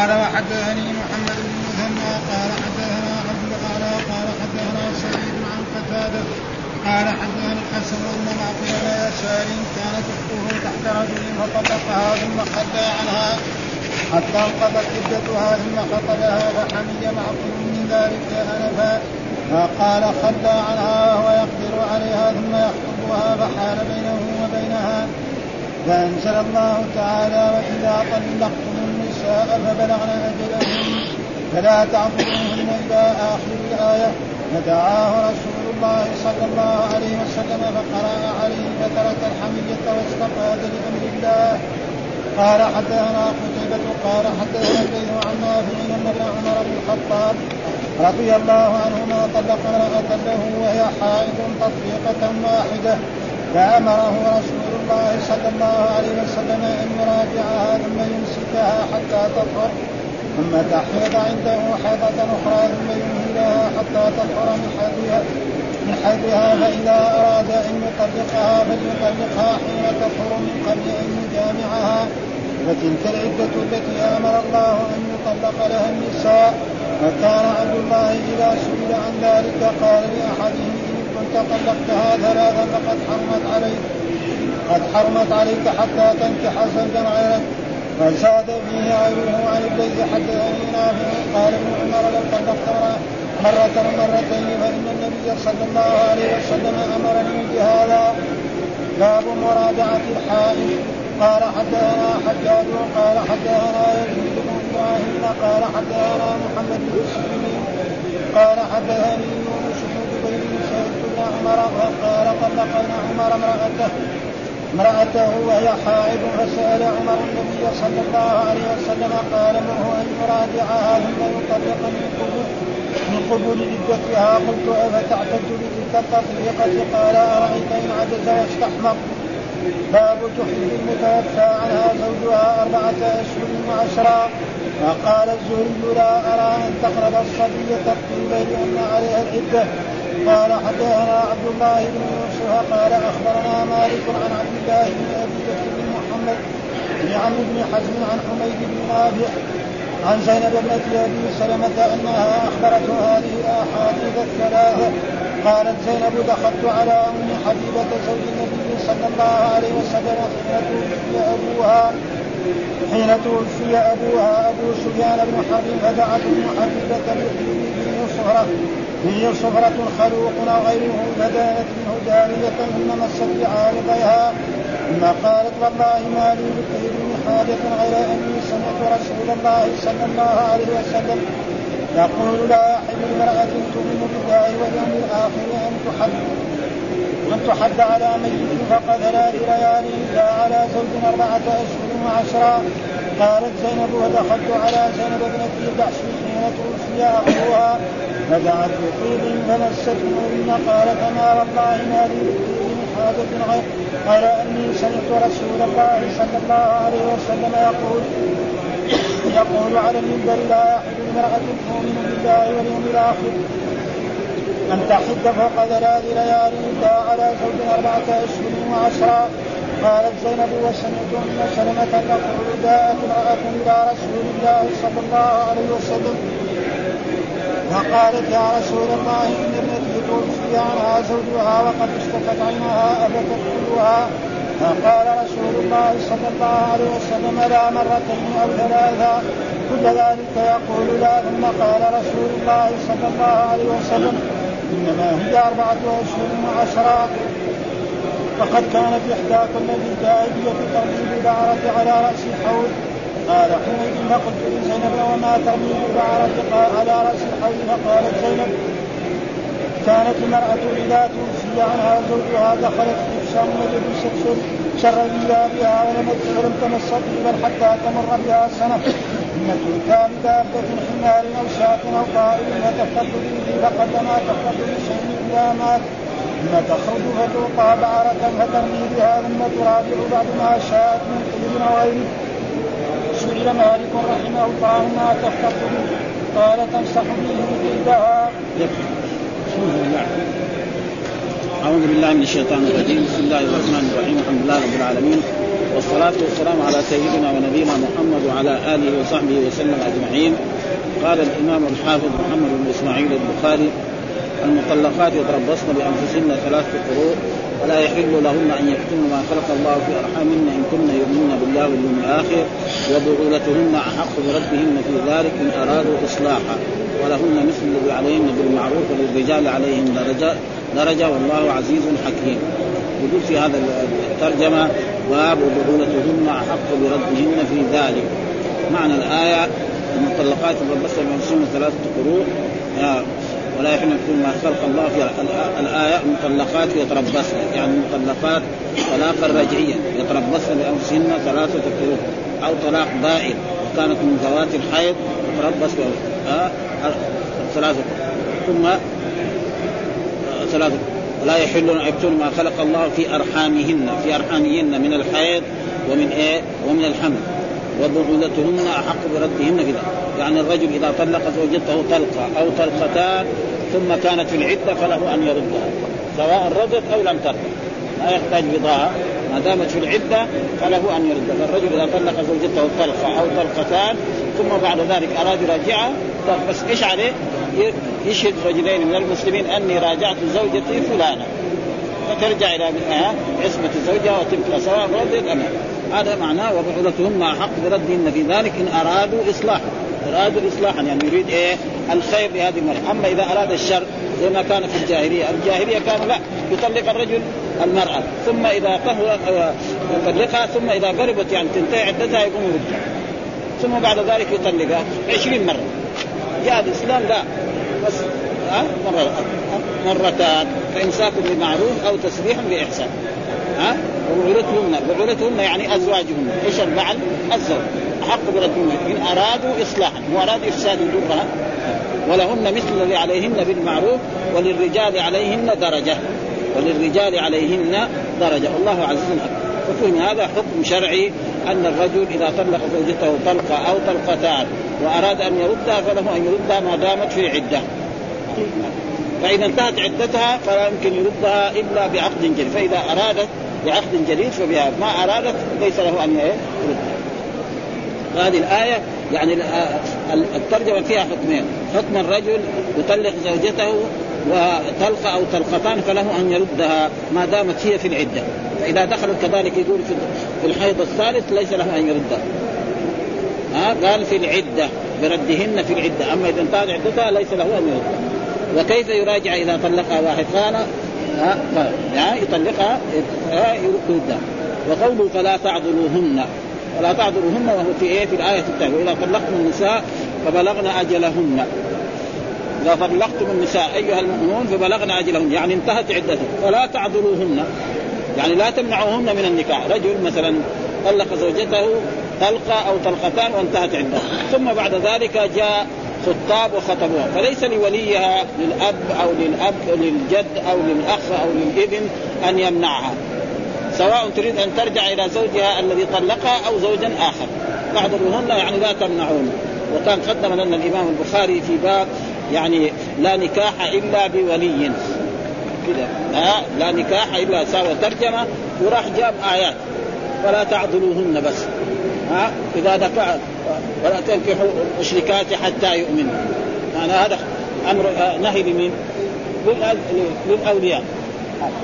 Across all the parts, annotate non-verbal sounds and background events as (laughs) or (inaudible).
قال وحدثني محمد بن مثنى قال حدثنا عبد الاعلى قال حدثنا سعيد عن قتادة قال حدثني الحسن بن معقل لا يسار كانت اخته تحت رجل فطلقها ثم خلى عنها حتى انقضت عدتها ثم خطبها فحمي معقل من ذلك أنفا فقال خلى عنها وهو يقدر عليها ثم يخطبها فحال بينه وبينها فأنزل الله تعالى وإذا طلقتم النساء فبلغن اجلهن فلا تعبدوهن إلى آخر الآية. فدعاه رسول الله صلى الله عليه وسلم فقرأ عليه فترك الحمية واستقاد لأمر الله. قال حدثنا قتيبة قال حدثنا الليل عن نافع أن عمر بن الخطاب رضي الله عنهما طلق امرأة له وهي حائض تطليقة واحدة. فأمره رسول الله صلى الله عليه وسلم أن يراجعها ثم يمسكها حتى تطهر ثم تحيض عنده حيضة أخرى ثم يمهلها حتى تطهر من حيضها من حيضها فإذا أراد أن يطلقها فليطلقها حين تطهر من قبل أن يجامعها. وتلك العدة التي أمر الله أن يطلق لها النساء وكان عبد الله إذا سئل عن ذلك قال لأحدهم طلقتها ثلاثا فقد حرمت عليك. قد حرمت عليك حتى تنكح زوجا غيرك. وزاد فيه غيره عن الليث حدثني نافع قال ابن عمر لو طلقت مرة مرتين فإن النبي صلى الله عليه وسلم أمرني بهذا. باب مراجعة الحائض. قال حدثنا حجاج قال حدثنا يزيد بن قال حدثنا محمد بن قال حدثني يونس بن جبير سيد بن عمر قال طلقنا عمر امرأته امرأته وهي حائض فسأل عمر النبي صلى الله عليه وسلم قال مره أن يراجعها ثم يطلق من قبل من قبول عدتها قلت أفتعتد بتلك التطليقة قال أرأيت إن عجز واستحمق باب تحب المتوفى عنها زوجها أربعة أشهر وعشرا وقال الزهري لا أرى أن تقرب الصبية الطيبة لأن عليها العدة. قال حدثنا عبد الله بن يوسف قال أخبرنا مالك عن عبد الله بن أبي بكر بن محمد بن عمرو بن حزم عن حميد بن نافع عن زينب ابنة أبي سلمة أنها أخبرته هذه الأحاديث الثلاثة. قالت زينب دخلت على أم حبيبة زوج النبي صلى الله عليه وسلم حين توفي أبوها. حين توفي أبوها أبو سفيان بن حرب فدعت أم حبيبة بن صهرة هي صفرة خلوق أو غيره فدانت منه جارية ثم مست بعارضيها ثم قالت والله ما لي بكثير من حاجة غير أني سمعت رسول الله صلى الله عليه وسلم يقول لا يحل امرأة تؤمن بالله واليوم الآخر أن تحد أن تحد على ميت فقد ثلاث ليال إلا على زوج أربعة أشهر وعشرا قالت زينب ودخلت على زينب ابنة جحش حين توفي أخوها فدعت بطيب فمسته ثم قالت اما والله ما لي بطيب حاجة غير. غير إني سمعت رسول الله صلى الله عليه وسلم يقول يقول على المنبر لا يحل امرأة تؤمن بالله واليوم الآخر. أن تحد فوق ثلاث ليال إلا على زوج أربعة أشهر وعشرا قالت زينب وسمعت أم سلمة تقول جاءت امرأة إلى رسول الله صلى الله عليه وسلم فقالت يا رسول الله ان ابنتي توفي عنها زوجها وقد اشتكت عينها افتدخلها فقال رسول الله صلى الله عليه وسلم لا مرتين أو ثلاثا كل ذلك يقول لا. ثم قال رسول الله صلى الله عليه وسلم إنما هي أربعة اشهر وعشرا وقد كانت إحداكم في الجاهليه ترمي بالبعرة على رأس الحوض. قال حميد فقلت لزينب وما ترمي قال على رأس الحوض فقالت زينب كانت المرأة إذا توفي عنها زوجها دخلت في الشام ولبست شر بها ولم تمس طيبا حتى تمر بها سنة. ثم تؤتى بدابة حمار أو شاة أو طائر فتفتد به فقد ما تفتد بشيء إذا مات ثم تخرج فتوقى بعرة فترمي بها ثم تراجع بعد ما شاءت من قبل غيره. سئل مالك رحمه الله ما به قال تمسح به جلدها أعوذ بالله من الشيطان الرجيم. بسم الله الرحمن الرحيم. الحمد لله رب العالمين. والصلاة والسلام على سيدنا ونبينا محمد وعلى آله وصحبه وسلم أجمعين. قال الإمام الحافظ محمد بن إسماعيل البخاري المطلقات يتربصن بأنفسهن ثلاثة قروء ولا يحل لهن أن يكتمن ما خلق الله في أرحامهن إن كن يؤمنن بالله واليوم الآخر وبعولتهن أحق بردهن في ذلك إن أرادوا إصلاحا ولهن مثل الذي عليهن بالمعروف وللرجال عليهن درجة درجة والله عزيز حكيم. يقول في هذا الترجمة باب وبعولتهن أحق بردهن في ذلك. معنى الآية المطلقات يتربصن بأنفسهن ثلاثة قروء. ولا يكون ما خلق الله في الآية المطلقات يتربصن. يعني المطلقات طلاقا رجعيا. يتربصن بأنفسهن ثلاثة قروء أو طلاق بائن وكانت من ذوات الحيض تتربص ثلاثة ثم ثلاثة ولا يحل أن يكتون ما خلق الله في أرحامهن. في أرحامهن من الحيض ومن إيه؟ ومن الحمل. وبعولتهن أحق بردهن في ذلك. يعني الرجل إذا طلق زوجته طلقة أو طلقتان ثم كانت في العدة فله أن يردها سواء ردت أو لم ترد. ما يحتاج بضاعة ما دامت في العدة فله أن يردها. فالرجل إذا طلق زوجته طلقة أو طلقتان ثم بعد ذلك أراد يراجعها بس إيش عليه؟ يشهد رجلين من المسلمين أني راجعت زوجتي فلانة. فترجع إلى عصمة زوجها وتبقى سواء رضيت أم هذا معناه وبعولتهن حق بردهن في ذلك إن أرادوا إصلاحا أرادوا إصلاحا يعني يريد إيه؟ الخير لهذه المرأة أما إذا أراد الشر زي ما كان في الجاهلية الجاهلية كانوا لا يطلق الرجل المرأة. ثم إذا طهو يطلقها ثم إذا قربت يعني تنتهي عدتها يقوم يرجع. ثم بعد ذلك يطلقها 20 مرة. جاء الإسلام لا. بس ها مرة مرتان فإمساك بمعروف أو تسريح بإحسان. ها وبعولتهن بعولتهن يعني أزواجهن. إيش البعل الزوج. أحق بردهن إن أرادوا إصلاحا وأرادوا إفساد درها ولهن مثل الذي عليهن بالمعروف وللرجال عليهن درجة وللرجال عليهن درجة. الله عز وجل ففهم هذا حكم شرعي أن الرجل إذا طلق زوجته طلقة أو طلقتان وأراد أن يردها فله أن يردها ما دامت في عدة. فإذا انتهت عدتها فلا يمكن يردها إلا بعقد جديد فإذا أرادت بعقد جديد فبها ما أرادت ليس له أن يردها هذه الآية يعني الترجمة فيها حكمين. حكم الرجل يطلق زوجته وطلقة أو طلقتان فله أن يردها ما دامت هي في العدة. فإذا دخلت كذلك يقول في الحيض الثالث ليس له أن يردها. ها؟ قال في العدة بردهن في العدة. أما إذا انتهت عدتها ليس له أن يردها. وكيف يراجع إذا طلقها واحد كان ها يطلقها يردها. وقوله فلا تعضلوهن. ولا تعذروهن وهو في آية في الآية الثانية وإذا طلقتم النساء فبلغن أجلهن. إذا طلقتم النساء أيها المؤمنون فبلغن أجلهن. يعني انتهت عدتهن فلا تعذروهن. يعني لا تمنعوهن من النكاح. رجل مثلا طلق زوجته طلقة أو طلقتان وانتهت عدتها. ثم بعد ذلك جاء خطاب وخطبوها فليس لوليها للأب أو للأب للجد أو للأخ أو للابن أن يمنعها. سواء تريد أن ترجع إلى زوجها الذي طلقها أو زوجا آخر. تعذروهن يعني لا تمنعون. وكان قدم لنا الإمام البخاري في باب يعني لا نكاح إلا بولي. كده. ها لا نكاح إلا سوى ترجمة وراح جاب آيات. فلا تعذروهن بس. ها إذا دفع ولا تنكحوا المشركات حتى يؤمنوا. يعني هذا أمر نهي لمين؟ للأولياء.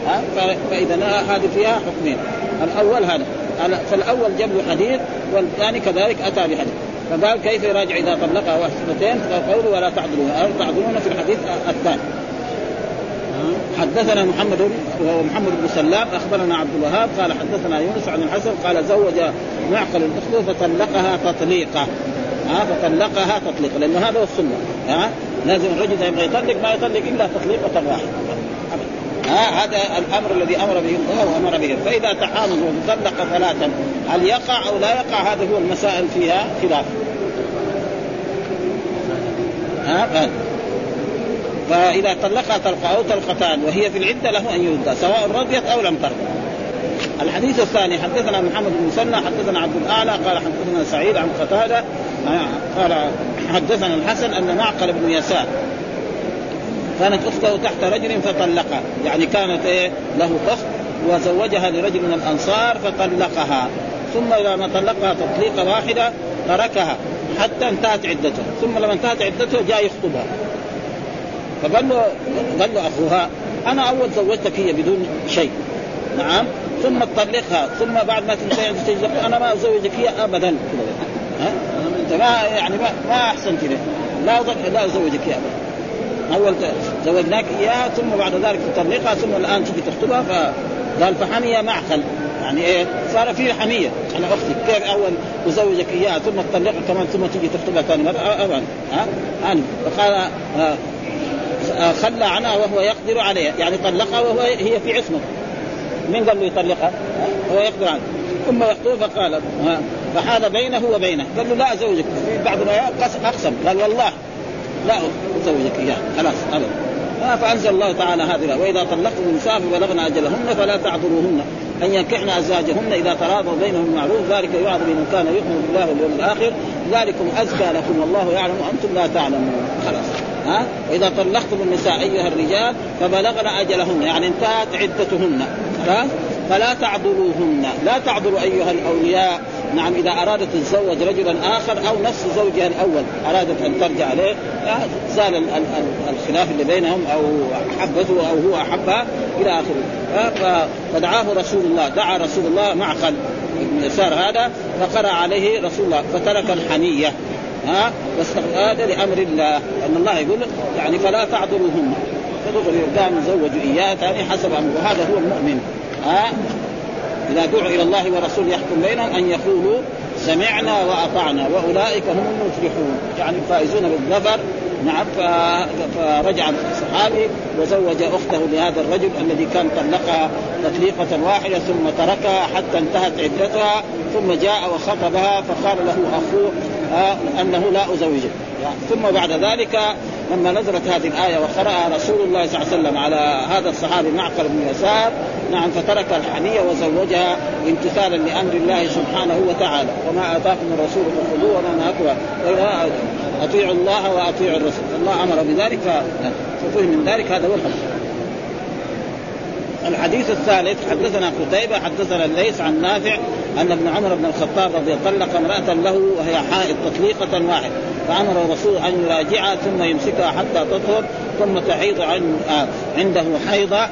ها؟ فإذا هذه فيها حكمين. الأول هذا. فالأول له حديث والثاني كذلك أتى بحديث. فقال كيف يراجع إذا طلقها واحدتين؟ قوله ولا تعذرون. أو تعذرون في الحديث الثاني. حدثنا محمد وهو محمد بن سلام أخبرنا عبد الوهاب قال حدثنا يونس عن الحسن قال زوج معقل الأخت فطلقها تطليقه ها فطلقها تطليقا لأنه هذا هو السنة. ها؟ لازم الرجل اذا يبغى يطلق ما يطلق إلا تطليقة واحدة. ها هذا الأمر الذي أمر به الله وأمر به. فإذا تحامل وطلق ثلاثا هل يقع أو لا يقع هذا هو المسائل فيها خلاف. ها فإذا طلقها طلقة أو طلقتان وهي في العدة له أن يردها سواء رضيت أو لم ترضى. الحديث الثاني حدثنا محمد بن مسنى حدثنا عبد الأعلى قال حدثنا سعيد عن قتادة قال حدثنا الحسن أن معقل بن يسار كانت أخته تحت رجل فطلقها. يعني كانت إيه؟ له أخت وزوجها لرجل من الأنصار فطلقها. ثم لما طلقها تطليقة واحدة تركها حتى انتهت عدتها ثم لما انتهت عدتها جاء يخطبها. فقال له قال له أخوها أنا أول زوجتك هي بدون شيء. نعم. ثم تطلقها. ثم بعد ما تنتهي أنا ما أزوجك هي ابدا. ها؟ أنت ما يعني ما, ما أحسنت لي. لا لا أزوجك هي ابدا. أول زوجناك اياها ثم بعد ذلك تطلقها ثم الآن تجي تخطبها فقال فحمي معقل. يعني إيه؟ صار في حمية. على أختك كيف أول ازوجك اياها ثم تطلقها كمان ثم تجي تخطبها ثاني مرة؟ ابدا. ها؟ يعني فقال خلى عنها وهو يقدر عليها. يعني طلقها وهو هي في عصمة. من قال له يطلقها؟ هو يقدر عنها ثم يخطبها فقال فحال بينه وبينه. قال له لا أزوجك. بعض الايات أقسم. قال والله. لا ازوجك إياه. خلاص ابدا آه فأنزل الله تعالى هذه وإذا طلقتم النساء فبلغن أجلهن فلا تعذروهن. أن ينكحن أزواجهن إذا تراضوا بينهم معروف ذلك يوعظ بمن كان يؤمن بالله واليوم الآخر. ذلكم أزكى لكم والله يعلم وأنتم لا تعلمون. خلاص. ها؟ وإذا طلقتم النساء أيها الرجال فبلغن أجلهن. يعني انتهت عدتهن. خلاص فلا تعذروهن لا تعذروا أيها الأولياء. نعم إذا أرادت تتزوج رجلا آخر أو نفس زوجها الأول أرادت أن ترجع عليه زال الخلاف اللي بينهم أو أحبته أو هو أحبها إلى آخره. فدعاه رسول الله دعا رسول الله معقل بن يسار هذا فقرأ عليه رسول الله فترك الحنية. ها واستغاد لأمر الله. أن الله يقول يعني فلا تعذروهن فدغري قام زوجوا إياه ثاني حسب أمره. وهذا هو المؤمن. ها؟ إذا دعوا إلى الله ورسوله يحكم بينهم أن يقولوا سمعنا وأطعنا وأولئك هم المفلحون. يعني الفائزون بالظفر. نعم فرجع الصحابي وزوج أخته لهذا الرجل الذي كان طلقها تطليقة واحدة ثم تركها حتى انتهت عدتها ثم جاء وخطبها فقال له أخوه آه أنه لا ازوجك ثم بعد ذلك لما نزلت هذه الآية وقرأها رسول الله صلى الله عليه وسلم على هذا الصحابي معقل بن يسار نعم فترك الحميه وزوجها امتثالا لأمر الله سبحانه وتعالى. وما آتاكم الرسول فخذوه وما نهاكم اطيعوا الله واطيعوا الرسول. الله أمر بذلك ففهم من ذلك. هذا هو الحديث الحديث الثالث حدثنا قتيبة حدثنا الليث عن نافع أن ابن عمر بن الخطاب رضي الله طلق امرأة له وهي حائض تطليقة واحدة فأمر الرسول أن يراجعها ثم يمسكها حتى تطهر ثم تحيض عن آه عنده حيضة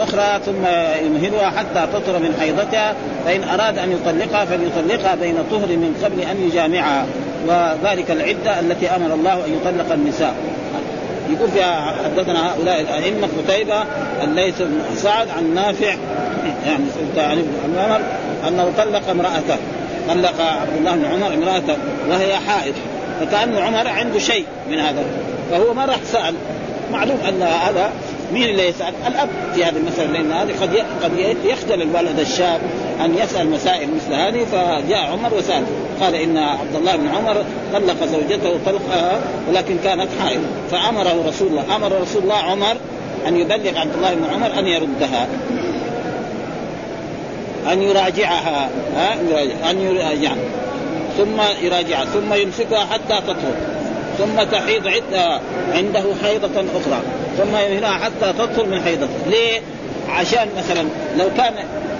أخرى ثم يمهلها حتى تطهر من حيضتها فإن أراد أن يطلقها فليطلقها بين طهر من قبل أن يجامعها وذلك العدة التي أمر الله أن يطلق النساء. يقول فيها حدثنا هؤلاء الأئمة قتيبة الليث بن سعد عن نافع يعني عن ابن عمر أنه طلق امرأته طلق عبد الله بن عمر امرأته وهي حائض فكأن عمر عنده شيء من هذا فهو ما راح سأل معلوم أن هذا مين اللي يسأل؟ الأب في هذه المسألة لأن هذه قد قد يخجل الولد الشاب أن يسأل مسائل مثل هذه فجاء عمر وسأل. قال إن عبد الله بن عمر طلق زوجته طلقها ولكن كانت حائض فأمره رسول الله أمر رسول الله عمر أن يبلغ عبد الله بن عمر أن يردها. أن يراجعها ها؟ أن يراجعها ثم يراجعها ثم يمسكها حتى تطهر ثم تحيض عدة عنده حيضة أخرى. ثم يمهلها حتى تطهر من حيضته ليه؟ عشان مثلا لو كان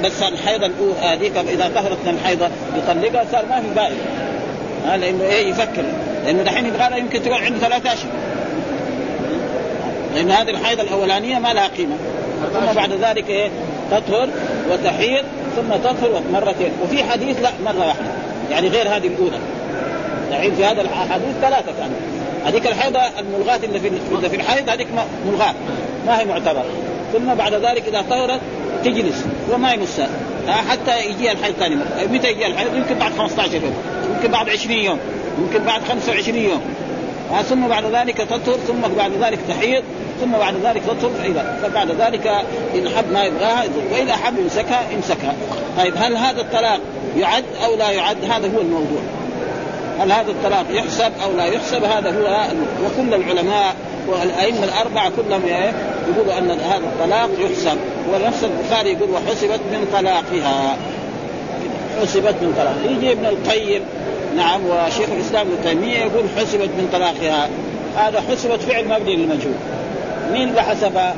بس الحيضة الأولى هذيك إذا طهرت من الحيضة يطلقها صار ما في بائن ها لأنه إيه؟ يفكر. لأنه دحين يبغى يمكن تقعد عنده ثلاثة أشهر. لأن هذه الحيضة الأولانية ما لها قيمة. ثم بعد ذلك إيه؟ تطهر وتحيض ثم تطهر مرتين وفي حديث لا مرة واحدة. يعني غير هذه الأولى. دحين في هذا الحديث ثلاثة كانوا هذيك الحيضة الملغاة اللي في اللي في الحيض هذيك ملغاة. ما هي معتبرة. ثم بعد ذلك إذا طهرت تجلس وما يمسها. حتى يجي الحيض ثاني مرة. متى يجي الحيض؟ يمكن بعد 15 يوم. يمكن بعد 20 يوم. يمكن بعد 25 يوم. ثم بعد ذلك تطهر ثم بعد ذلك تحيض ثم بعد ذلك تطهر إذا فبعد ذلك إن حب ما يبغاها وإذا أحب يمسكها امسكها طيب هل هذا الطلاق يعد أو لا يعد؟ هذا هو الموضوع. هل هذا الطلاق يحسب أو لا يحسب؟ هذا هو وكل العلماء والأئمة الأربعة كلهم يقولوا أن هذا الطلاق يحسب. ونفس البخاري يقول وحسبت من طلاقها. حسبت من طلاق يجي ابن القيم نعم وشيخ الإسلام ابن تيمية يقول حسبت من طلاقها. هذا حسبت فعل مبني للمجهول. مين اللي حسبها؟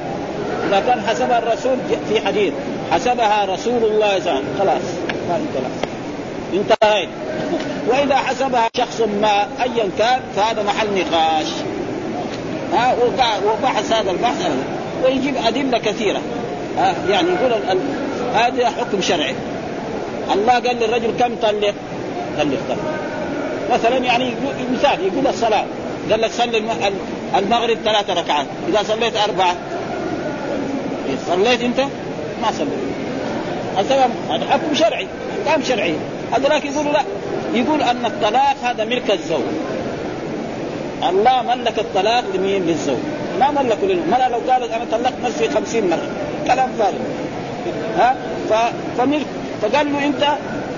إذا كان حسبها الرسول في حديث حسبها رسول الله صلى الله عليه وسلم. خلاص ما انتهيت وإذا حسبها شخص ما ايا كان فهذا محل نقاش. ها وبحث هذا البحث ويجيب أدلة كثيرة. ها يعني يقول هذا حكم شرعي. الله قال للرجل كم طلق؟ طلق طلق. مثلا يعني مثال يقول الصلاة. قال لك صلي المغرب ثلاث ركعات. إذا صليت أربعة صليت أنت؟ ما صليت. هذا هذا حكم شرعي احكام شرعيه هذولاك يقولوا لا. يقول أن الطلاق هذا ملك الزوج. الله ملك الطلاق لمين؟ للزوج. ما ملكه للمرأة لو قالت أنا طلقت نفسي خمسين مرة. كلام فارغ. ها؟ ف... فملك. فقال له أنت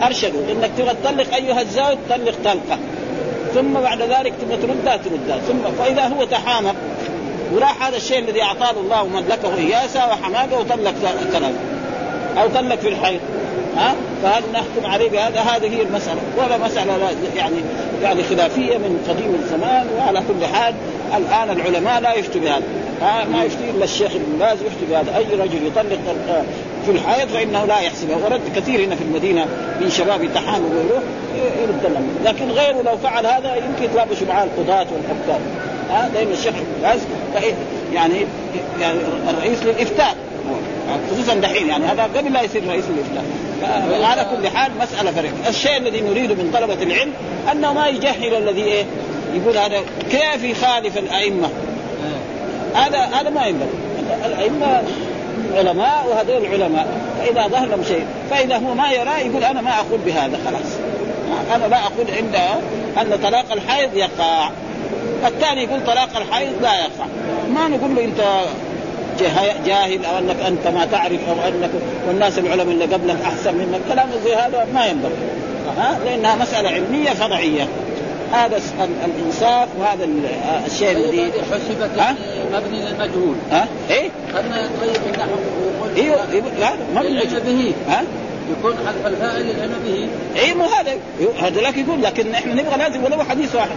ارشده إنك تبغى تطلق أيها الزوج طلق طلقة. ثم بعد ذلك تبغى تردها تردها ثم فإذا هو تحامق وراح هذا الشيء الذي أعطاه الله وملكه إياسا وحماقه وطلق ثلاثة أو طلق في الحيض. ها؟ فهل نحكم عليه بهذا؟ هذه هي المسألة. ولا مسألة يعني يعني خلافية من قديم الزمان وعلى كل حال الآن العلماء لا يفتوا بهذا ها؟ ما يفتي إلا الشيخ ابن باز يفتي بهذا أي رجل يطلق في الحيض فإنه لا يحسبه ورد كثير هنا في المدينة من شباب يتحامل ويروح يرد لهم. لكن غيره لو فعل هذا يمكن يتلابشوا معاه القضاة والحكام ها؟ دائما الشيخ ابن باز يعني يعني الرئيس للإفتاء. خصوصا دحين يعني هذا قبل لا يصير رئيس الافتاء على كل حال مسألة فرق الشيء الذي نريده من طلبة العلم أنه ما يجهل الذي إيه يقول هذا كيف يخالف الأئمة. هذا هذا ما ينبغي. الأئمة علماء وهذول علماء. فإذا ظهر لهم شيء فإذا هو ما يرى يقول أنا ما أقول بهذا خلاص. أنا لا أقول عند أن طلاق الحيض يقع. الثاني يقول طلاق الحيض لا يقع. ما نقول له أنت جاهل أو أنك أنت ما تعرف أو أنك والناس العلماء اللي قبلك أحسن منك. كلام زي هذا ما ينبغي. ها لأنها مسألة علمية فرعية. هذا الإنصاف وهذا الشيء الذي حسبت مبني للمجهول. ها؟ إيه؟ قد ما يطيب النحو أيوه لا مبني به ها؟ يكون حذف الفاعل للعلم به اي مو هذا. هذا لك يقول لكن إحنا نبغى لازم ولو حديث واحد؟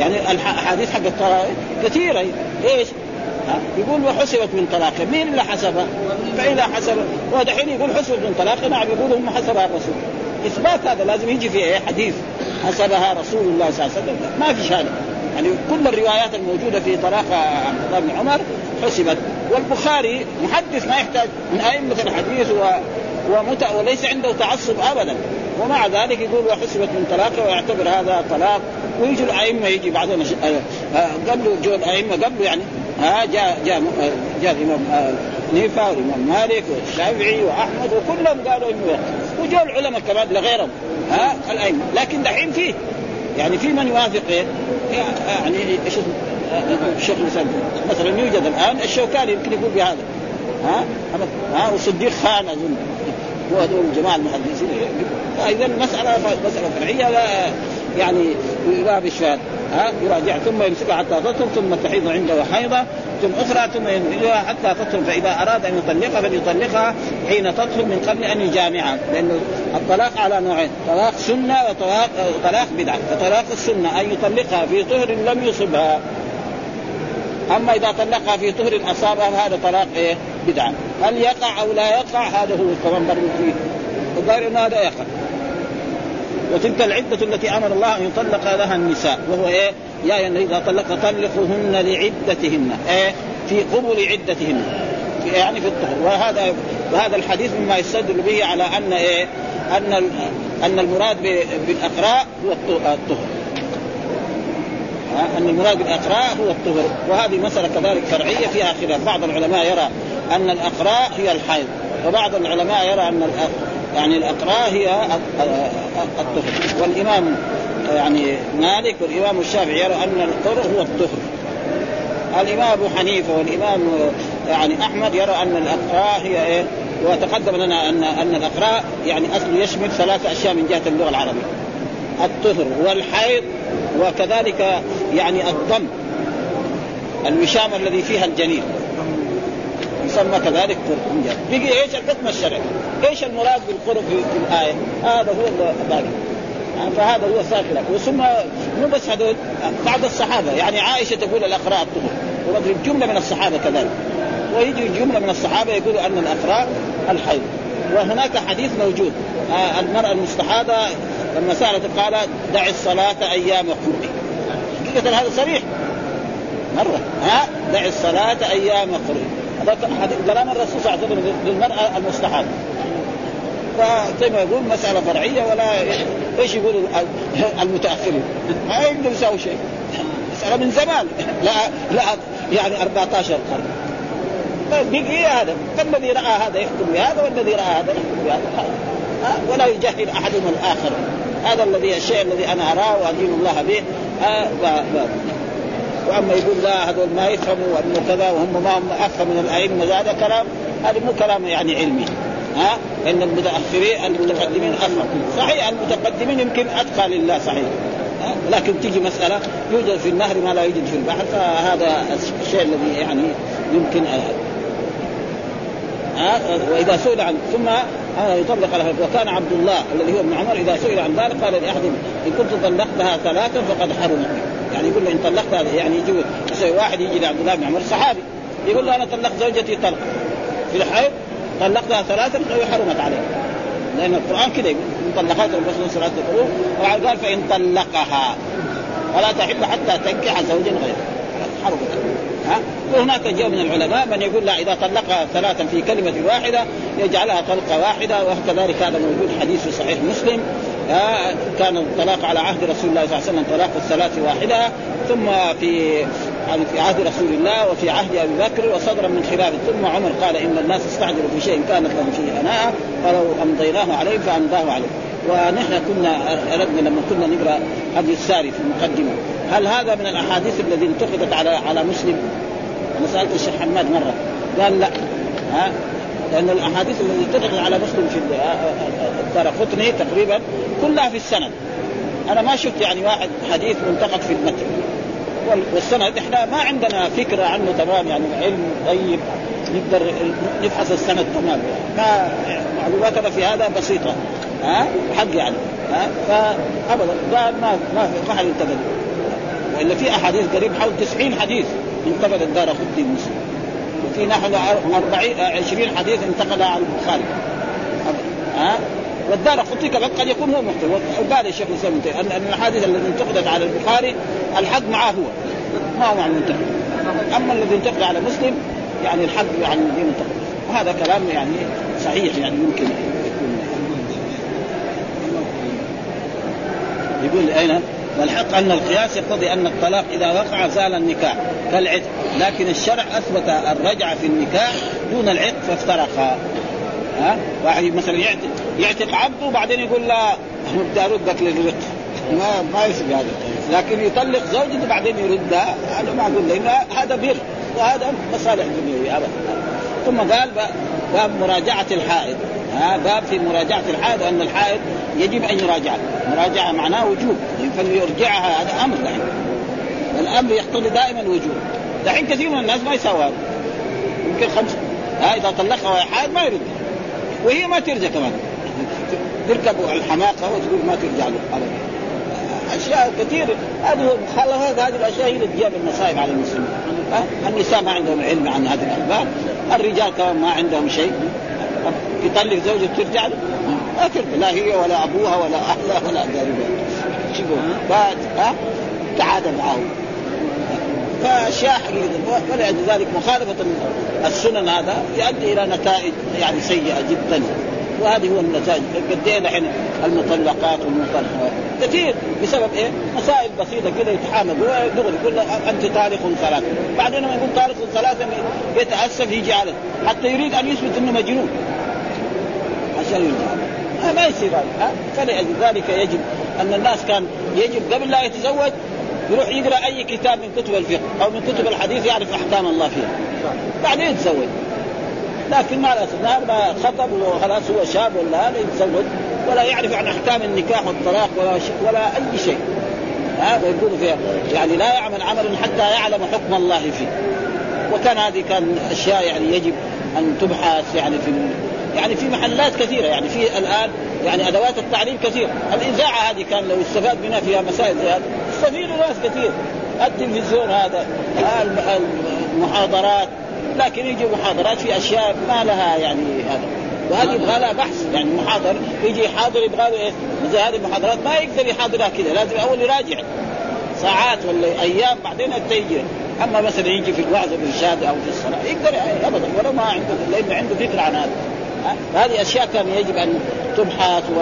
يعني الاحاديث حق كثيرة. إيش؟ يقول وحسبت من طلاقه مين اللي حسبها؟ فإذا حسب ودحين يقول حسبت من طلاقه نعم يقول هم حسبها الرسول. إثبات هذا لازم يجي في إيه حديث. حسبها رسول الله صلى الله عليه وسلم. ما في شيء يعني كل الروايات الموجودة في طلاق عبد الله بن عمر حسبت. والبخاري محدث ما يحتاج من أئمة الحديث و ومتع وليس عنده تعصب ابدا. ومع ذلك يقول وحسبت من طلاقه ويعتبر هذا طلاق. ويجي الأئمة يجي بعضهم قبله جو الأئمة قبله يعني ها جاء جاء جاء الإمام حنيفه والامام مالك والشافعي وأحمد وكلهم قالوا إنه وجو العلماء كمان لغيرهم ها الأئمة. لكن دحين فيه يعني في من يوافق إيه؟ يعني إيش الشيخ الإسلام. مثلا يوجد الآن الشوكاني يمكن يقول بهذا ها ها وصديق خان أظن. (laughs) وهذول الجماعه المحدثين. فإذا المساله مسألة فرعية لا يعني يلابس فيها ها؟ يراجع ثم يمسكها حتى تطهر ثم تحيض عنده حيضة ثم أخرى ثم ينزلها حتى تطهر. فإذا أراد أن يطلقها فليطلقها حين تطهر من قبل أن يجامعها. لأنه الطلاق على نوعين طلاق سنة وطلاق طلاق بدعة. فطلاق السنة أن يطلقها في طهر لم يصبها. أما إذا طلقها في طهر اصابها هذا طلاق إيه؟ بدعة. هل يقع أو لا يقع؟ هذا هو كمان برضه الظاهر انه هذا يقع. وتلك العدة التي أمر الله أن يطلق لها النساء وهو إيه؟ يا أيها إذا طلق طلقوهن لعدتهن إيه؟ في قبل عدتهن يعني في الطهر وهذا وهذا الحديث مما يستدل به على أن إيه؟ أن أن المراد بالأقراء هو الطهر أن المراد بالأقراء هو الطهر وهذه مسألة كذلك فرعية فيها خلاف بعض العلماء يرى أن الأقراء هي الحيض وبعض العلماء يرى أن يعني الاقراء هي الطهر. والإمام يعني مالك والإمام الشافعي يرى أن الطهر هو الطهر. الإمام أبو حنيفة والإمام يعني أحمد يرى أن الأقراء هي إيه؟ وتقدم لنا أن أن الأقراء يعني اصله يشمل ثلاث أشياء من جهة اللغة العربية. الطهر والحيض وكذلك يعني الضم الوشام الذي فيها الجنين يسمى كذلك قرب بقي إيش؟ الحكم الشرعي؟ إيش المراد بالقرب في, الآية؟ هذا هو الباقي فهذا هو ساكن وثم مو بس هذول بعض الصحابة يعني عائشة تقول الأقراء الطهر. ومدري جملة من الصحابة كذلك. ويجي جملة من الصحابة يقولوا أن الافراء الحيض. وهناك حديث موجود. آه المرأة المستحاضة لما سألت قال دع الصلاة أيام قرئ حقيقة هذا صريح. مرة. ها؟ دع الصلاة أيام قرئ هذا كلام الرسول صلى الله عليه وسلم للمرأة المستحاضة. فزي ما يقول مسألة فرعية ولا إيش يقول المتأخرين. ما يقدر يساوي شيء. مسألة من زمان. لا لا يعني 14 قرن. بقي هذا. فالذي رأى هذا يحكم بهذا والذي رأى هذا يحكم بهذا. ولا يجهل أحدهم الآخر. هذا الذي الشيء الذي أنا أراه وأدين الله به. آه وأما يقول لا هذول ما يفهموا وأنه كذا وهم ما هم افهم من الأئمة. هذا كلام هذا مو كلام يعني علمي. ها؟ إن المتاخرين المتقدمين افهم صحيح المتقدمين يمكن أتقى لله صحيح؟ لكن تيجي مسألة يوجد في النهر ما لا يوجد في البحر فهذا الشيء الذي يعني يمكن ها؟ وإذا سئل عن ثم يطلق له. وكان عبد الله الذي هو ابن عمر إذا سئل عن ذلك قال لأحد إن كنت طلقتها ثلاثا فقد حرمت. يعني يقول له إن طلقتها يعني يجي واحد يجي لعبد الله بن عمر صحابي. يقول له أنا طلقت زوجتي طلق. في الحيض طلقتها ثلاثا حرمت عليه لأن القرآن كذا يقول مطلقات الرسول صلى الله عليه وسلم قال فإن طلقها. ولا تحل حتى تنكح زوجا غيره. حرمت ها؟ وهناك جاء من العلماء من يقول لا إذا طلقها ثلاثا في كلمة واحدة يجعلها طلقة واحدة. وكذلك هذا موجود حديث في صحيح مسلم. كان الطلاق على عهد رسول الله صلى الله عليه وسلم طلاق الثلاث واحدة. ثم في يعني في عهد رسول الله وفي عهد أبي بكر وصدرا من خلافه ثم عمر قال إن الناس استعجلوا في شيء كانت لهم فيه أناء فلو أمضيناه عليه فأمضاه عليه ونحن كنا أردنا لما كنا نقرأ حديث الساري في المقدمة. هل هذا من الأحاديث الذي انتقدت على على مسلم؟ أنا سألت الشيخ حماد مرة. قال لا. ها؟ لأن الأحاديث التي انتقدت على مسلم في الدار قطني تقريبا كلها في السند. أنا ما شفت يعني واحد حديث منتقد في المتن. والسند. إحنا ما عندنا فكرة عنه تمام يعني علم طيب نقدر نبحث السند تمام. ما معلوماتنا في هذا بسيطة ها؟ حق يعني ها؟ فابدا قال ما ما ما حد انتقد وإلا في أحاديث قريب حول 90 حديث انتقد الدار خدي المسلم وفي نحو 40 20 حديث انتقدها على البخاري. ها؟ والدار قطني كمان قد يكون هو مخطئ وقال الشيخ الإسلام ان الأحاديث التي انتقدت على البخاري الحق معه هو. ما هو مع المنتقد. أما الذي انتقد على مسلم يعني الحق يعني الذي انتقد وهذا كلام يعني صحيح يعني يمكن يكون. يقول أين؟ والحق أن القياس يقتضي أن الطلاق إذا وقع زال النكاح كالعتق. لكن الشرع أثبت الرجعه في النكاح دون العتق فافترقا. ها؟ واحد مثلا يعتق. يعتق عبده وبعدين يقول لا (laughs) اردك للرق. ما ما يصير هذا. لكن يطلق زوجته بعدين يردها. هذا ما أقول لأن هذا بر. وهذا مصالح دنيوية ابدا. ثم قال باب مراجعة الحائض. ها باب في مراجعة الحائض وان الحائض يجب أن يراجع. مراجعة معناه وجوب. فليرجعها هذا أمر يعني الأمر يقتضي دائما الوجوب دحين كثير من الناس ما يساوي هذا. يمكن خمسه ها إذا طلقها حائض ما يرد. وهي ما ترجع كمان. تركب الحماقة وتقول ما ترجع له. أشياء كثير هذه مخالفات هذه الأشياء هي اللي تجيب المصائب على المسلمين. النساء ما عندهم علم عن هذه الأخبار. الرجال كمان ما عندهم شيء. يطلق زوجته ترجع له. ما ترجع. لا هي ولا أبوها ولا أهلها ولا قريبها. شو بعد ها؟ تعادل معه. فأشياء حقيقه ولذلك مخالفة السنن هذا يؤدي إلى نتائج يعني سيئة جدا. وهذه هو النتائج. قد إيه الحين المطلقات والمطلقات. كثير بسبب إيه؟ مسائل بسيطة كذا يتحامل. دغري يقول أنت طالق ثلاثة. بعدين لما يقول طالق ثلاثة يتأسف يجي على حتى يريد أن يثبت إنه مجنون. عشان يرجع ما يصير هذا فلذلك يجب أن الناس كان يجب قبل لا يتزوج يروح يقرأ أي كتاب من كتب الفقه أو من كتب الحديث يعرف أحكام الله فيها. بعدين يتزوج. لكن مع الاسف ما خطب وخلاص هو شاب ولا هذا يتزوج ولا يعرف عن أحكام النكاح والطلاق ولا ولا أي شيء. ها ويقول فيها يعني لا يعمل عمل حتى يعلم حكم الله فيه. وكان هذه كان أشياء يعني يجب أن تبحث يعني في يعني في محلات كثيرة يعني في الآن يعني أدوات التعليم كثير الإذاعة هذه كان لو استفاد منها فيها مسائل زي هذه. يستفيد ناس كثير. التلفزيون هذا محاضرات لكن يجي محاضرات في أشياء ما لها يعني هذا. وهذه يبغى لها بحث. يعني محاضر يجي يحاضر يبغى له إيه؟ زي هذه المحاضرات ما يقدر يحاضرها كذا. لازم أول يراجع. ساعات ولا أيام بعدين يجي. أما مثلا يجي في الوعظ والارشاد أو في الصلاة يقدر ابدا. ولو ما عنده لأنه عنده فكرة عن هذا. هذه أشياء كان يجب أن تبحث و...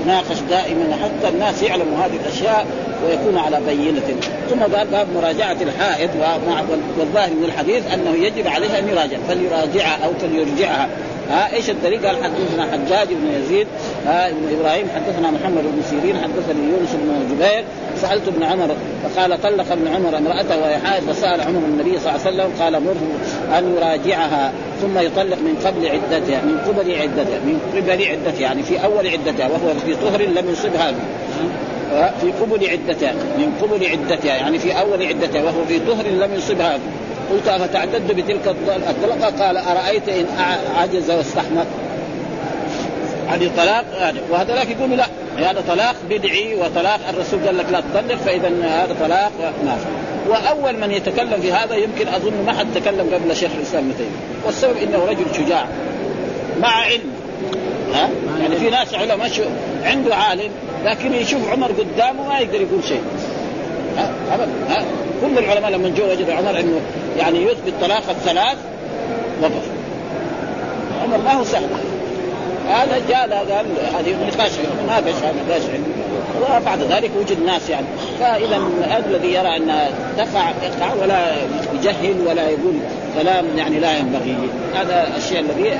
وتناقش دائما حتى الناس يعلموا هذه الأشياء ويكون على بينة. ثم قال باب مراجعة الحائض والظاهر من الحديث أنه يجب عليها ان يراجع فليراجعها أو فليرجعها. ها إيش الدليل؟ قال حدثنا حجاج بن يزيد ها ابن إبراهيم حدثنا محمد بن سيرين حدثني يونس بن جبير سألت ابن عمر فقال طلق ابن عمر امرأته وهي حائض فسأل عمر النبي صلى الله عليه وسلم قال مره أن يراجعها ثم يطلق من قبل عدتها من قبل عدتها من قبل عدتها يعني في أول عدتها وهو في طهر لم يصبها في قبل عدتها من قبل عدتها يعني في أول عدتها وهو في طهر لم يصبها قلت أفتعتد بتلك الطلقة؟ قال أرأيت إن عجز وأستحمق. هذه طلاق وهذا لك يقول لا. هذا طلاق بدعي وطلاق الرسول قال لك لا تطلق فاذا هذا طلاق. ما وأول من يتكلم في هذا يمكن أظن ما حد تكلم قبل شيخ الإسلام ابن والسبب إنه رجل شجاع مع علم. ها؟ يعني في ناس علماء عنده عالم لكن يشوف عمر قدامه ما يقدر يقول شيء. ابدا ها كل العلماء لما جو وجدوا عمر إنه يعني يثبت طلاق الثلاث وقف. عمر ما هو سهل. هذا جاء قال هذه نقاش ما فيش نقاش وبعد ذلك وجد ناس يعني. فإذا الذي يرى أن تقع يقع ولا يجهل ولا يقول كلام يعني لا ينبغي. هذا الشيء الذي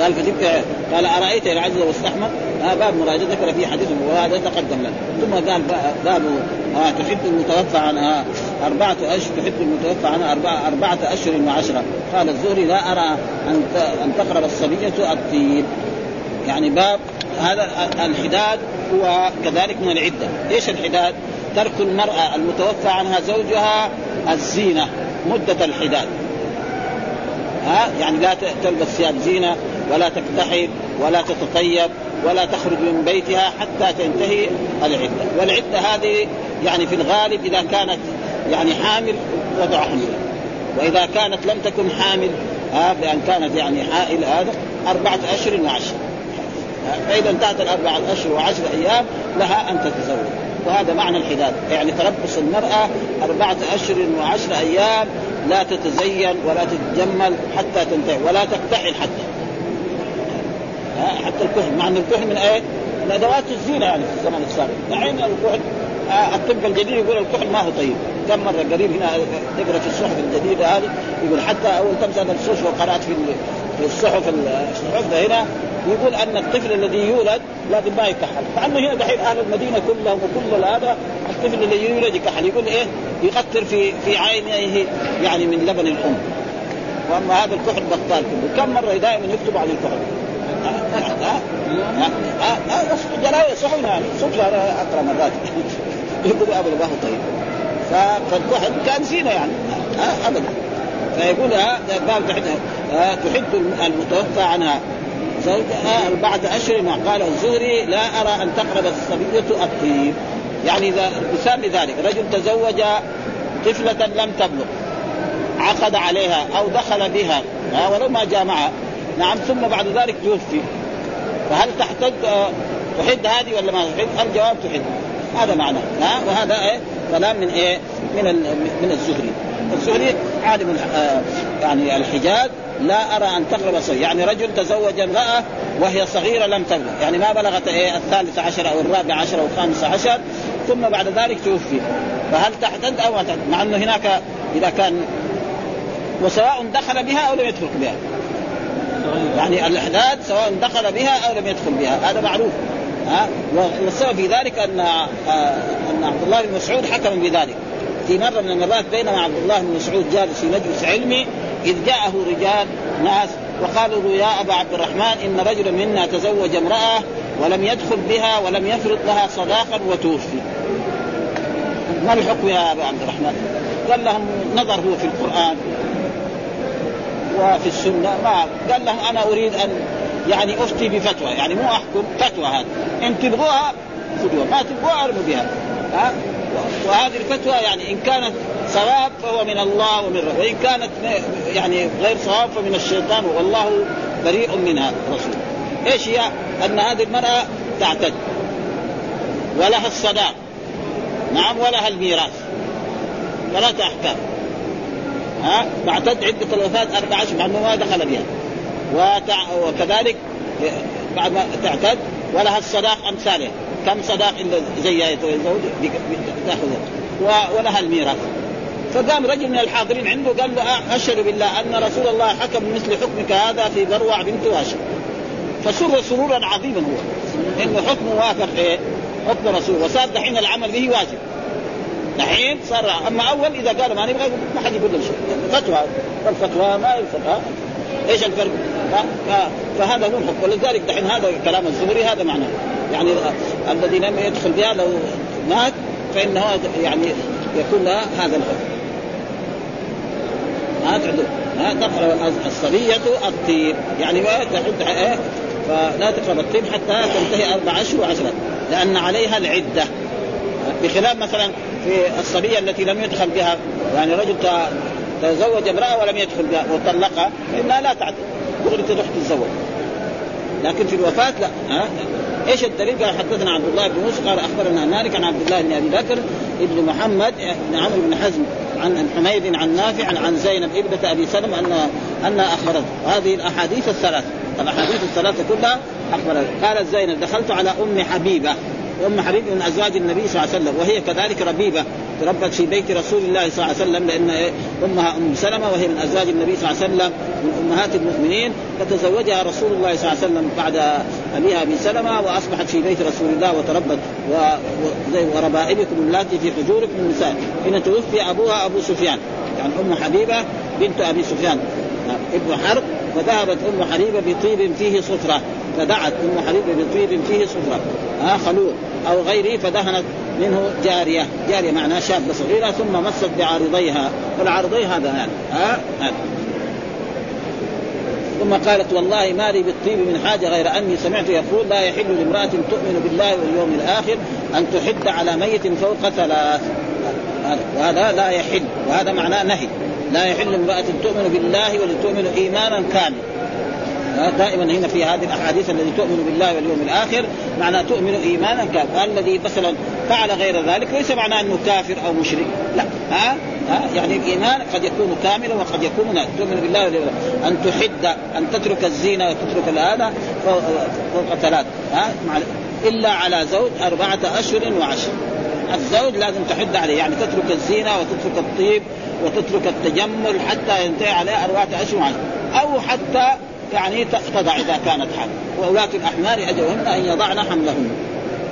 قال فتلك قال أرأيت ان عجز واستحمل آه باب مراجعة ذكر حديث وهذا تقدم لنا ثم قال باب آه تحب المتوفى عنها أربعة أشهر تحب المتوفى عنها أربعة, أربعة أشهر وعشرة. قال الزهري لا أرى أن أن تقرب الصبية الطيب. يعني باب هذا الحداد هو كذلك من العدة. إيش الحداد؟ ترك المرأة المتوفى عنها زوجها الزينة مدة الحداد. ها؟ يعني لا تلبس ثياب زينة ولا تكتحل ولا تتطيب ولا تخرج من بيتها حتى تنتهي العدة. والعدة هذه يعني في الغالب إذا كانت يعني حامل وضع حملها وإذا كانت لم تكن حامل ها بأن كانت يعني حائل هذا أربعة أشهر وعشر. فإذا انتهت الأربعة أشهر وعشر أيام لها أن تتزوج. وهذا معنى الحداد. يعني تربص المرأة أربعة أشهر وعشر أيام لا تتزين ولا تتجمل حتى تنتهي ولا تكتحل حتى. حتى الكحل. مع إن الكحل من إيه؟ من أدوات الزينة يعني في الزمن السابق. دحين الكحل آه الطب الجديد يقول الكحل ما هو طيب. كم مرة قريب هنا تقرا في الصحف الجديدة هذه يقول حتى أول تمسك الصحف وقرأت في في الصحف الصحف هنا يقول أن الطفل الذي يولد لازم ما يكحل. مع إنه هنا دحين أهل المدينة كلهم وكل هذا الطفل الذي يولد يكحل. يقول إيه؟ يقطر في في عينيه يعني من لبن الام وأما هذا الكحل بطال كله. كم مرة دائما يكتب عن الكحل. جرايه صحن يعني صدفه اقرا مرات يقول ابدا ما هو طيب فالكحل كان زينه يعني ابدا فيقول هذا باب تحد المتوفى عنها زوجها أربعة أشهر وقال الزهري لا أرى أن تقرب الصبية الطيب يعني إذا مثال لذلك رجل تزوج طفلة لم تبلغ عقد عليها أو دخل بها ولو ما جامعها نعم ثم بعد ذلك توفي فهل تحتد تحد هذه ولا ما تحد؟ الجواب تحد. هذا معناه ها؟ وهذا إيه؟ كلام من إيه؟ من من الزهري. الزهري عالم يعني الحجاز لا أرى أن تقرب صغير يعني رجل تزوج امرأة وهي صغيرة لم تبلغ. يعني ما بلغت إيه؟ الثالث عشر أو الرابع عشر أو الخامس عشر ثم بعد ذلك توفي. فهل تحتد أو ما تحتد مع إنه هناك إذا كان وسواء دخل بها أو لم يدخل بها. يعني الأحداث سواء دخل بها أو لم يدخل بها هذا معروف ها والسبب في ذلك أن أن عبد الله بن مسعود حكم بذلك في مرة من المرات بينما عبد الله بن مسعود جالس في مجلس علمي إذ جاءه رجال ناس وقالوا يا أبا عبد الرحمن إن رجلا منا تزوج امرأة ولم يدخل بها ولم يفرض لها صداقا وتوفي. ما الحكم يا أبا عبد الرحمن؟ قال لهم نظر هو في القرآن وفي السنة. ما قال لهم أنا أريد أن يعني أفتي بفتوى. يعني مو أحكم فتوى هذه. إن تبغوها خذوها ما تبغوها أرموا بها. ها؟ وهذه الفتوى يعني إن كانت صواب فهو من الله ومن رب وإن كانت يعني غير صواب فمن الشيطان والله بريء منها رسول إيش هي؟ أن هذه المرأة تعتد. ولها الصداق. نعم ولها الميراث. ثلاثة أحكام ها؟ عدة الوفاة أربع أشهر مع ما دخل بها وتع... وكذلك بعد ما تعتد ولها الصداق أمثاله. كم صداق إلا زي يتزوج تأخذه ولها الميراث. فقام رجل من الحاضرين عنده قال له أشهد بالله أن رسول الله حكم مثل حكمك هذا في بروع بنت واشم فسر سرورا عظيما هو. إنه حكمه وافق إيه؟ حكم رسول وصار دحين العمل به واجب. دحين صار أما أول إذا قال ما نبغى ما حد يقول له شيء. فتوى. الفتوى ما الفتوى. إيش الفرق؟ فهذا هو الحكم ولذلك دحين هذا كلام الزهري هذا معناه يعني الذي لم يدخل بها لو مات فإنه يعني يكون لها هذا الحكم ما تعدل. ما تقرأ الصبية الطيب يعني ما تعد إيه؟ فلا تقرب الطيب حتى تنتهي أربع أشهر وعشرة. لأن عليها العدة. بخلاف مثلا في الصبية التي لم يدخل بها يعني رجل تزوج امرأة ولم يدخل بها وطلقها فإنها لا تعد دغري تروح تتزوج. لكن في الوفاة لا ها؟ إيش الدليل؟ قال حدثنا عبد الله بن موسى قال أخبرنا مالك عن عبد الله بن أبي بكر ابن محمد بن عمرو بن حزم عن حميد عن نافع عن زينب ابنة أبي سلم ان ان أخبرته. هذه الأحاديث الثلاث الأحاديث الثلاثة كلها اخبرت قالت زينب دخلت على أم حبيبة. ام حبيبه من أزواج النبي صلى الله عليه وسلم. وهي كذلك ربيبة. تربت في بيت رسول الله صلى الله عليه وسلم لأن أمها أم سلمة وهي من أزواج النبي صلى الله عليه وسلم من أمهات المؤمنين. فتزوجها رسول الله صلى الله عليه وسلم بعد أبيها ابي سلمة وأصبحت في بيت رسول الله وتربت. و... و... وربائبكم اللاتي في حجوركم النساء حين توفي أبوها أبو سفيان. يعني أم حبيبة بنت أبي سفيان. ابن حرب. فذهبت أم حبيبه بطيب فيه صفرة. فدعت أم حبيبه بطيب فيه صفرة. ها خلوع أو غيره فدهنت منه جارية، جارية معناها شابه صغيرة ثم مست بعارضيها، والعارضي هذا يعني ها هذا ثم قالت والله ما لي بالطيب من حاجة غير أني سمعت يقول لا يحل لامرأة تؤمن بالله واليوم الآخر أن تحد على ميت فوق ثلاث. وهذا لا يحل. وهذا معناه نهي. لا يحل امرأة تؤمن بالله ولتؤمن إيمانا كاملا. دائما هنا في هذه الأحاديث الذي تؤمن بالله واليوم الآخر معناه تؤمن إيمانا كاملا. الذي مثلا فعل غير ذلك ليس معناه أنه كافر أو مشرك. لا. ها؟ ها؟ يعني الإيمان قد يكون كاملا وقد يكون لا. تؤمن بالله واليوم الآخر. أن تحد أن تترك الزينه وتترك هذا فوق ثلاث. ها؟ إلا على زوج أربعة أشهر وعشر. الزوج لازم تحد عليه. يعني تترك الزينه وتترك الطيب وتترك التجمل حتى ينتهي عليه أربعة أشهر أو حتى يعني تقتضع إذا كانت حامل وأولاة الأحمال أجلهن أن يضعن حملهن.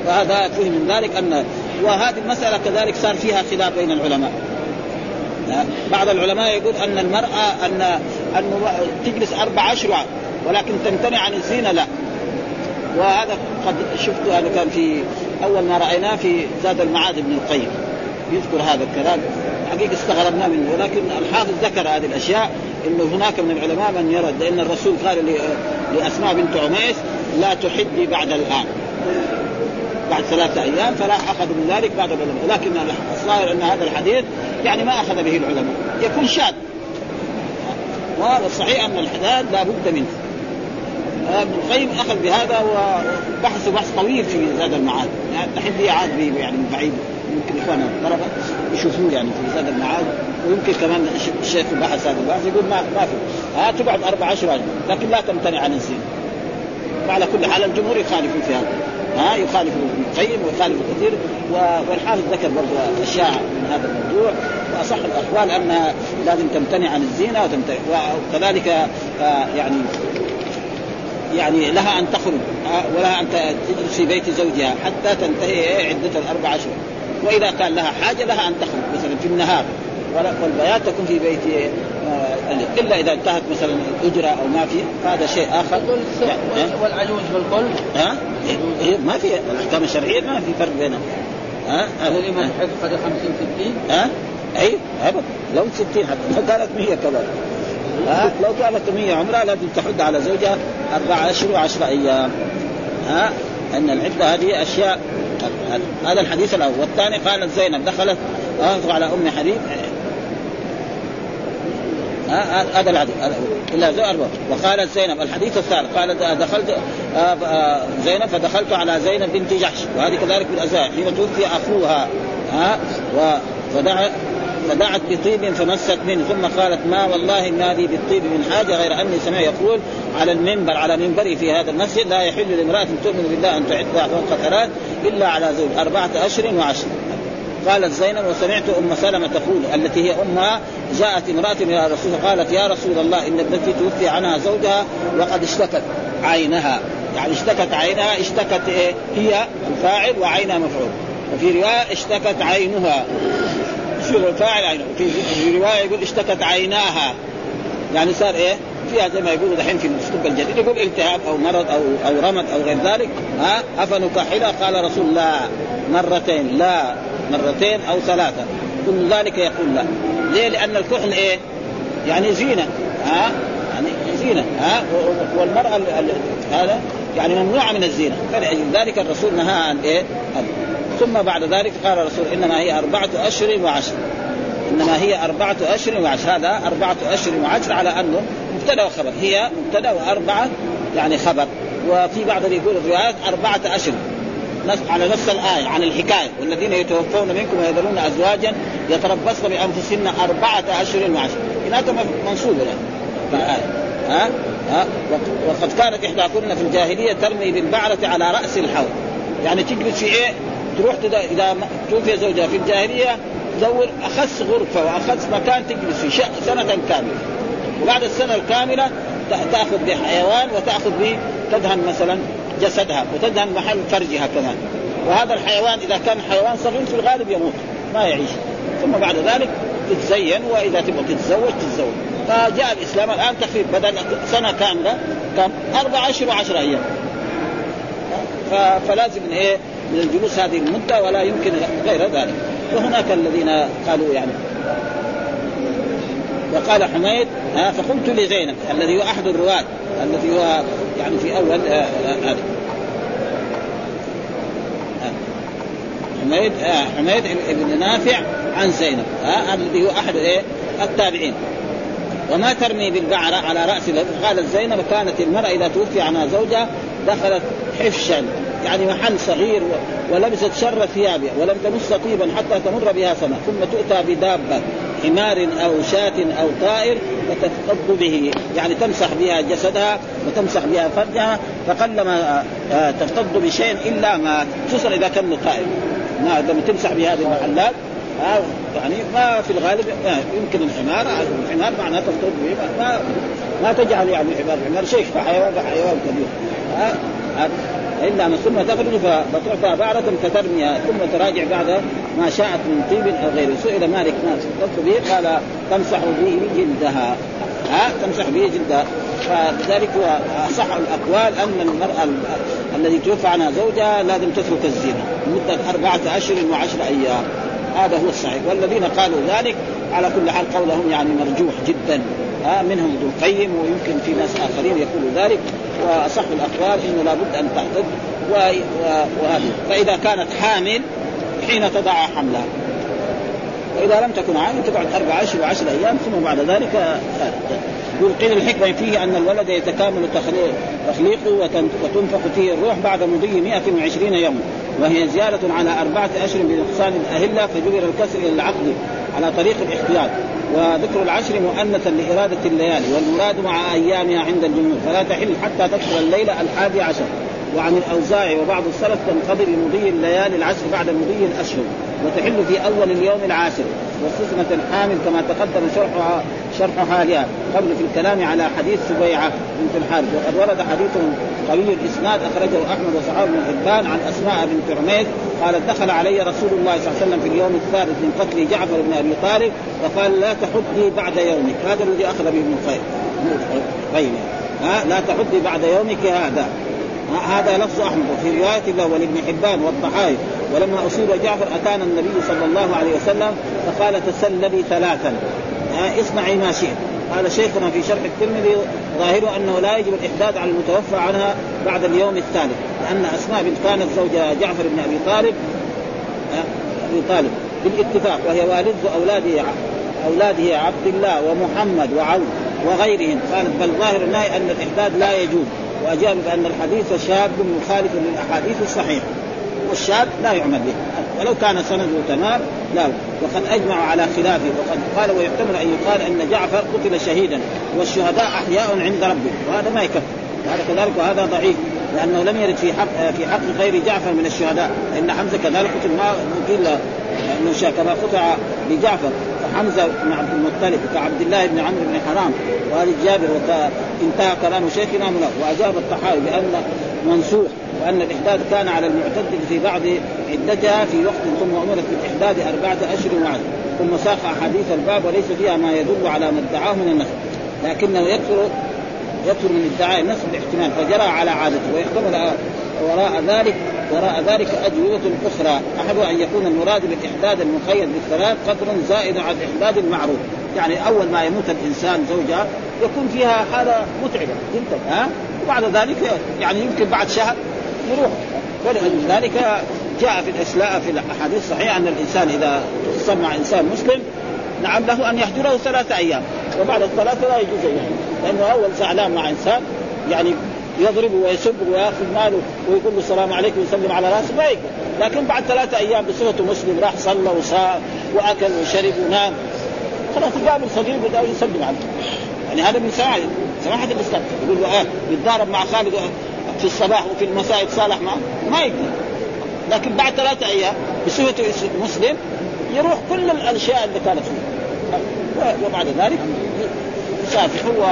وهذا فهم من ذلك أن وهذه المسألة كذلك صار فيها خلاف بين العلماء. بعض العلماء يقول أن المرأة أن أن تجلس أربع أشهر ولكن تمتنع عن الزينة لا. وهذا قد شفت هذا كان في أول ما رأيناه في زاد المعاد ابن القيم. يذكر هذا الكلام. حقيقة استغربنا منه ولكن الحافظ ذكر هذه الأشياء إنه هناك من العلماء من يرد لأن الرسول قال لأسماء بنت عميس لا تحدي بعد الآن. بعد ثلاثة أيام فلا أخذ من ذلك بعد العلماء لكن الظاهر أن هذا الحديث يعني ما أخذ به العلماء يكون شاذ. والصحيح أن الحداد لا بد منه. ابن القيم أخذ بهذا وبحث بحث طويل في زاد المعاد يعني الحين عاد يعني بعيد. يمكن اخواننا الطلبه يشوفوه يعني في زاد المعاد ويمكن كمان الشيخ بحث هذا البحث يقول ما ما في. ها تقعد أربع اشهر لكن لا تمتنع عن الزين. وعلى كل حال الجمهور يخالفون في هذا. ها يخالف ابن القيم ويخالف كثير والحافظ ذكر برضه أشياء من هذا الموضوع. وأصح الأقوال أنها لازم تمتنع عن الزينة وتمتنع وكذلك آه، يعني يعني لها أن تخرج ولها أن تجلس في بيت زوجها حتى تنتهي عدة الأربع اشهر وإذا كان لها حاجة لها أن تخرج. مثلا في النهار. والبيات تكون في بيت آه، إلا إذا انتهت مثلا الأجرة أو ما في فهذا شيء آخر. يعني والعجوز بالقل ها؟ إيه، ما في الأحكام الشرعية ما في فرق بينهم. ها؟ حق قدر 50 60 ها؟ أي ابدا لو 60 حتى. قالت 100 كذلك ها؟ لو كانت 100 عمرها لازم تحد على زوجها أربعة أشهر وعشرة أيام. ها؟ أن العدة هذه أشياء هذا الحديث الأول. والثاني قالت زينب دخلت على أم حبيب هذا الحديث. إلا زوج وقالت زينب الحديث الثالث قالت دخلت آه، آه، زينب فدخلت على زينب بنت جحش. وهذه كذلك بالأزواج. حين توفي أخوها. ها فدعا فدعت بطيب فمست منه ثم قالت ما والله ما لي بالطيب من حاجة غير أني سمع يقول على المنبر على منبري في هذا المسجد لا يحل لامرأة تؤمن بالله أن تعدها فوق ثلاث إلا على زوج أربعة اشهر وعشر قالت زينب وسمعت أم سلمة تقول التي هي امها جاءت امرأة إلى الرسول قالت يا رسول الله إن ابنتي توفي عنها زوجها وقد اشتكت عينها. يعني اشتكت عينها اشتكت إيه؟ هي الفاعل وعينها مفعول. وفي رواية اشتكت عينها. يصير الفاعل عينه. في رواية يقول اشتكت عيناها. يعني صار إيه؟ فيها زي ما يقولوا دحين في الأسلوب الجديد. يقول التهاب أو مرض أو أو رمد أو غير ذلك. ها؟ افنكحلها قال رسول لا. مرتين. لا. مرتين أو ثلاثة. كل ذلك يقول لا. ليه؟ لأن الكحل إيه؟ يعني زينة. ها؟ يعني زينة. ها؟ والمرأة هذا يعني ممنوعة من الزينة. فلذلك الرسول نهى عن إيه؟ ثم بعد ذلك قال الرسول إنما هي أربعة أشهر وعشر. إنما هي أربعة أشهر وعشر. هذا أربعة أشهر وعشر على أنه مبتدأ وخبر. هي مبتدأ وأربعة يعني خبر. وفي بعض يقول الروايات أربعة أشهر. على نفس الآية عن الحكاية. والذين يتوفون منكم ويذرون أزواجا يتربصن بأنفسهن أربعة أشهر وعشر. هناك منصوبة يعني. ها؟ ها؟ وقد كانت إحداكن في الجاهلية ترمي بالبعرة على رأس الحوض. يعني تجلس في إيه؟ تروح إذا توفي زوجها في الجاهلية تدور أخس غرفة وأخس مكان تجلس فيه سنة كاملة. وبعد السنة الكاملة تأخذ بحيوان وتأخذ به تدهن مثلا جسدها وتدهن محل فرجها كمان. وهذا الحيوان إذا كان حيوان صغير في الغالب يموت ما يعيش. ثم بعد ذلك تتزين وإذا تبغى تتزوج تتزوج. فجاء الإسلام الآن تخفيف بدل سنة كاملة كم أربع اشهر وعشر أيام. فلازم إيه؟ من الجلوس هذه المدة ولا يمكن غير ذلك وهناك الذين قالوا يعني وقال حميد ها فقلت لزينب الذي هو أحد الرواة الذي هو يعني في أول هذا آه، آه، آه. حميد حميد بن نافع عن زينب الذي هو أحد إيه التابعين وما ترمي بالبعرة على رأس قالت زينب كانت المرأة إذا توفي عنها زوجها دخلت حفشا يعني محل صغير ولبست شر ثيابها ولم تمس طيبا حتى تمر بها سنة ثم تؤتى بدابة حمار أو شاة أو طائر وتفقد به يعني تمسح بها جسدها وتمسح بها فرجها فقلما آه، تفقد بشيء إلا ما خصوصا إذا كان طائر. ما لما تمسح بهذه المحلات آه يعني ما في الغالب يمكن الحمار الحمار معناه تفقد به ما ما تجعل يعني الحمار الحمار شيء فحيوان حيوان كبير. آه إلا من ثم تخرج فتعطى بعرة فترميها ثم تراجع بعد ما شاءت من طيب أو غيره سئل مالك ما تفضل به قال تمسح به جلدها. ها؟ تمسح به جلدها. فلذلك أصح الأقوال أن المرأة الذي توفى عنها زوجها لازم تترك الزنا مده أربعة اشهر وعشر أيام. هذا هو الصحيح. والذين قالوا ذلك على كل حال قولهم يعني مرجوح جدا. منهم ابن القيم ويمكن في ناس آخرين يقولوا ذلك. واصح الأقوال إنه لابد أن تعتد وهذه. فإذا كانت حامل حين تضع حملها وإذا لم تكن عامل تقعد أربع اشهر وعشر أيام ثم بعد ذلك يقول قيل الحكمة فيه أن الولد يتكامل تخليقه وتنفخ فيه الروح بعد مضي 120 يوما وهي زيادة على أربعة اشهر بنقصان الأهلة فجبر الكسر إلى العقد على طريق الاحتياط. وذكر العشر مؤنثا لإرادة الليالي والمراد مع أيامها عند الجمهور فلا تحل حتى تدخل الليلة الحادي عشر. وعن الأوزاع وبعض السلف تنقضي بمضي الليالي العشر بعد مضي الأشهر وتحل في أول اليوم العاشر واستثنت الحامل كما تقدم شرحها شرح حالها قبل في الكلام على حديث سبيعة بنت الحارث. وقد ورد حديث قوي الإسناد أخرجه أحمد وصحابه بن حبان عن أسماء بنت عميس قالت دخل علي رسول الله صلى الله عليه وسلم في اليوم الثالث من قتل جعفر بن أبي طالب وقال لا تحدي بعد يومك. هذا الذي أخذ به ابن الخير ها؟ لا تحدي بعد يومك هذا. هذا لفظ أحمد وفي رواية له ولابن حبان والطحاوي ولما أصيب جعفر أتانا النبي صلى الله عليه وسلم فقال تسللي ثلاثا. اصنعي ما شئت. هذا شيخنا في شرح الترمذي ظاهره أنه لا يجب الاحداد على المتوفى عنها بعد اليوم الثالث لأن أسماء بنت كانت زوجة جعفر بن أبي طالب أبي طالب بالاتفاق وهي والد اولاده اولاده عبد الله ومحمد وعوف وغيرهم. قالت بل ظاهر النهي أن الاحداد لا يجوز. واجاب بأن الحديث شاذ مخالف للأحاديث الصحيحة. والشاذ لا يعمل به. ولو كان سنده تمام لا. وقد اجمعوا على خلافه وقد قال ويحتمل أن يقال أن جعفر قتل شهيدا والشهداء أحياء عند ربه. وهذا ما يكفي. هذا كذلك وهذا ضعيف. لأنه لم يرد في حق في حق غير جعفر من الشهداء. فان حمزة كذلك قتل ما قيل إنه كما قطع لجعفر. فحمزه بن عبد المطلب كعبد الله بن عمرو بن حرام وهذه جابر انتهى كلام شيخنا منه وأجاب الطحاوي بأن منسوخ وأن الاحداد كان على المعتد في بعض عدتها في وقت ثم أمرت بالاحداد أربعة أشهر وعد ثم ساق أحاديث الباب وليس فيها ما يدل على ما ادعاه من النسخ لكنه يكثر يكثر من ادعاء النسخ باحتمال فجرى على عادته ويحتمل وراء ذلك وراء ذلك أجوبة أخرى. أحد أن يكون المراد بالإحداد المقيد بالثلاث قدر زائد عن الإحداد المعروف يعني أول ما يموت الإنسان زوجها يكون فيها حالة متعبة. جدا ها؟ وبعد ذلك يعني يمكن بعد شهر يروح. ولذلك جاء في الأسلاء في الأحاديث الصحيحة أن الإنسان إذا سمع إنسان مسلم نعم له أن يهجره ثلاثة أيام. وبعد الثلاثة لا يجوز يعني لأنه أول زعلان مع إنسان يعني يضربه ويسبه ويأخذ ماله ويقول له السلام عليكم ويسلم على رأسه ما يقدر لكن بعد ثلاثة أيام بصفته مسلم راح صلى وصام وأكل وشرب ونام. خلاص يقابل صديقه يسلم عليه. يعني هذا من سماحه سماحه الإسلام. يقول له آه يتضارب مع خالد في الصباح وفي المساء يتصالح معه. ما يقدر لكن بعد ثلاثة أيام بصفته مسلم يروح كل الأشياء اللي كانت فيه. وبعد ذلك يسافح و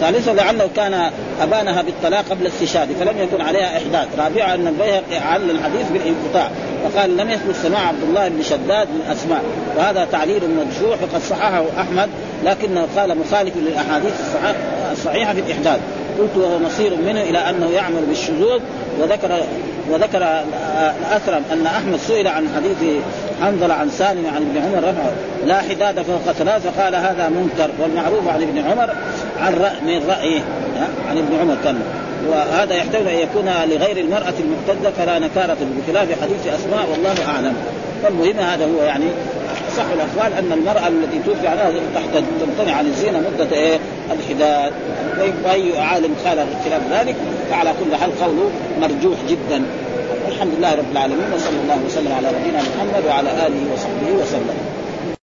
ثالثا لعله كان أبانها بالطلاق قبل استشهاد فلم يكن عليها إحداث. رابعا أن البيهقي علل الحديث بالانقطاع فقال لم يثبت سماع عبد الله بن شداد من اسماء وهذا تعليل مرجوح وقد صححه أحمد لكنه قال مخالف للأحاديث الصحيحة في الإحداث. قلت وهو مصير منه إلى أنه يعمل بالشذوذ وذكر وذكر الأثرم أن أحمد سئل عن حديث حنظل عن سالم عن ابن عمر رفعه لا حداد فوق ثلاث فقال هذا منكر والمعروف عن ابن عمر عن رأي من رأيه عن ابن عمر كان. وهذا يحتمل أن يكون لغير المرأة المعتده فلا نكارة بخلاف حديث أسماء والله أعلم. فالمهم هذا هو يعني صح الأقوال أن المرأة التي توفي عنها تحت تمتنع عن الزينه مدة إيه؟ الحداد. وأي عالم خالف خلاف ذلك فعلى كل حال قوله مرجوح جدا. الحمد لله رب العالمين وصلى الله وسلم على نبينا محمد وعلى آله وصحبه وسلم.